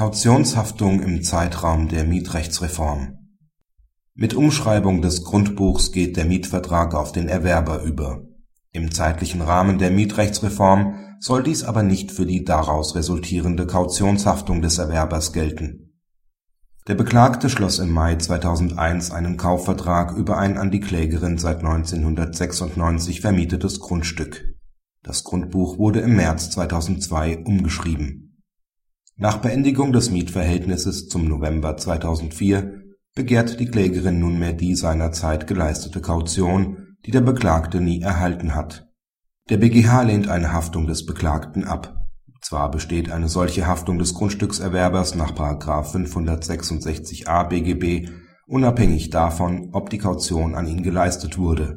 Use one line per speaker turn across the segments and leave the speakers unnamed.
Kautionshaftung im Zeitraum der Mietrechtsreform Mit Umschreibung des Grundbuchs geht der Mietvertrag auf den Erwerber über. Im zeitlichen Rahmen der Mietrechtsreform soll dies aber nicht für die daraus resultierende Kautionshaftung des Erwerbers gelten. Der Beklagte schloss im Mai 2001 einen Kaufvertrag über ein an die Klägerin seit 1996 vermietetes Grundstück. Das Grundbuch wurde im März 2002 umgeschrieben nach Beendigung des Mietverhältnisses zum November 2004 begehrt die Klägerin nunmehr die seinerzeit geleistete Kaution, die der Beklagte nie erhalten hat. Der BgH lehnt eine Haftung des Beklagten ab. Zwar besteht eine solche Haftung des Grundstückserwerbers nach § 566a BGB unabhängig davon, ob die Kaution an ihn geleistet wurde.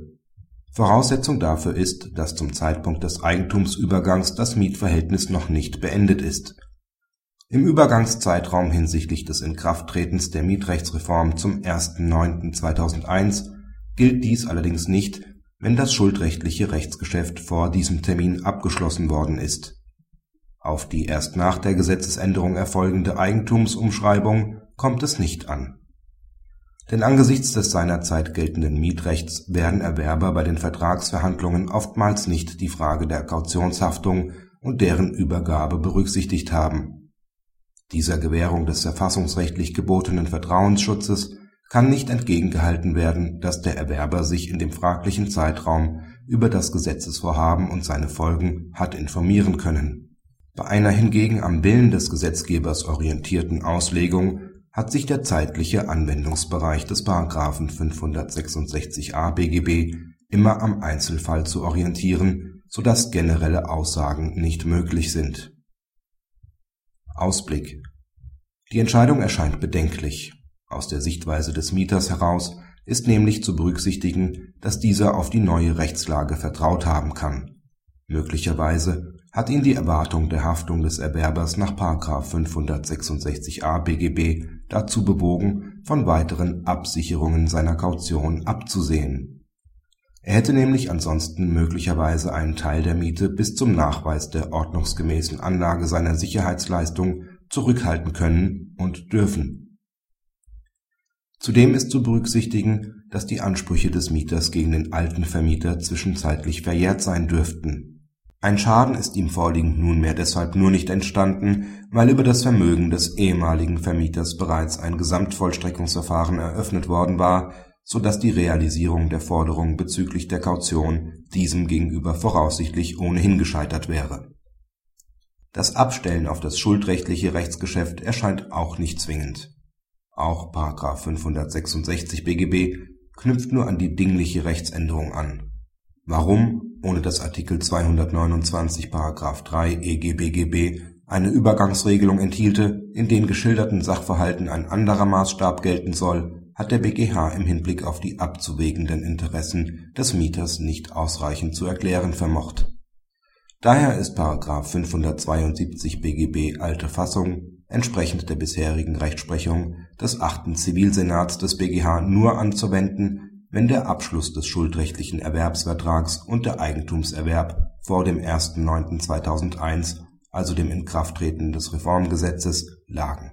Voraussetzung dafür ist, dass zum Zeitpunkt des Eigentumsübergangs das Mietverhältnis noch nicht beendet ist im Übergangszeitraum hinsichtlich des Inkrafttretens der Mietrechtsreform zum 1.9.2001 gilt dies allerdings nicht, wenn das schuldrechtliche Rechtsgeschäft vor diesem Termin abgeschlossen worden ist. Auf die erst nach der Gesetzesänderung erfolgende Eigentumsumschreibung kommt es nicht an. Denn angesichts des seinerzeit geltenden Mietrechts werden Erwerber bei den Vertragsverhandlungen oftmals nicht die Frage der Kautionshaftung und deren Übergabe berücksichtigt haben dieser Gewährung des verfassungsrechtlich gebotenen Vertrauensschutzes kann nicht entgegengehalten werden, dass der Erwerber sich in dem fraglichen Zeitraum über das Gesetzesvorhaben und seine Folgen hat informieren können. Bei einer hingegen am Willen des Gesetzgebers orientierten Auslegung hat sich der zeitliche Anwendungsbereich des § 566a BGB immer am Einzelfall zu orientieren, so dass generelle Aussagen nicht möglich sind Ausblick Die Entscheidung erscheint bedenklich. Aus der Sichtweise des Mieters heraus ist nämlich zu berücksichtigen, dass dieser auf die neue Rechtslage vertraut haben kann. Möglicherweise hat ihn die Erwartung der Haftung des Erwerbers nach § 566a BGB dazu bewogen, von weiteren Absicherungen seiner Kaution abzusehen er hätte nämlich ansonsten möglicherweise einen Teil der Miete bis zum Nachweis der ordnungsgemäßen Anlage seiner Sicherheitsleistung zurückhalten können und dürfen. Zudem ist zu berücksichtigen, dass die Ansprüche des Mieters gegen den alten Vermieter zwischenzeitlich verjährt sein dürften. Ein Schaden ist ihm vorliegend nunmehr deshalb nur nicht entstanden, weil über das Vermögen des ehemaligen Vermieters bereits ein Gesamtvollstreckungsverfahren eröffnet worden war so dass die Realisierung der Forderung bezüglich der Kaution diesem gegenüber voraussichtlich ohnehin gescheitert wäre. Das Abstellen auf das schuldrechtliche Rechtsgeschäft erscheint auch nicht zwingend. Auch § 566 BGB knüpft nur an die dingliche Rechtsänderung an. Warum, ohne dass Artikel 229 § 3 EGBGB eine Übergangsregelung enthielte, in den geschilderten Sachverhalten ein anderer Maßstab gelten soll hat der BgH im Hinblick auf die abzuwägenden Interessen des Mieters nicht ausreichend zu erklären vermocht. Daher ist § 572 BGB alte Fassung entsprechend der bisherigen Rechtsprechung des achten Zivilsenats des BgH nur anzuwenden, wenn der Abschluss des schuldrechtlichen Erwerbsvertrags und der Eigentumserwerb vor dem 1.9.2001, also dem Inkrafttreten des Reformgesetzes, lagen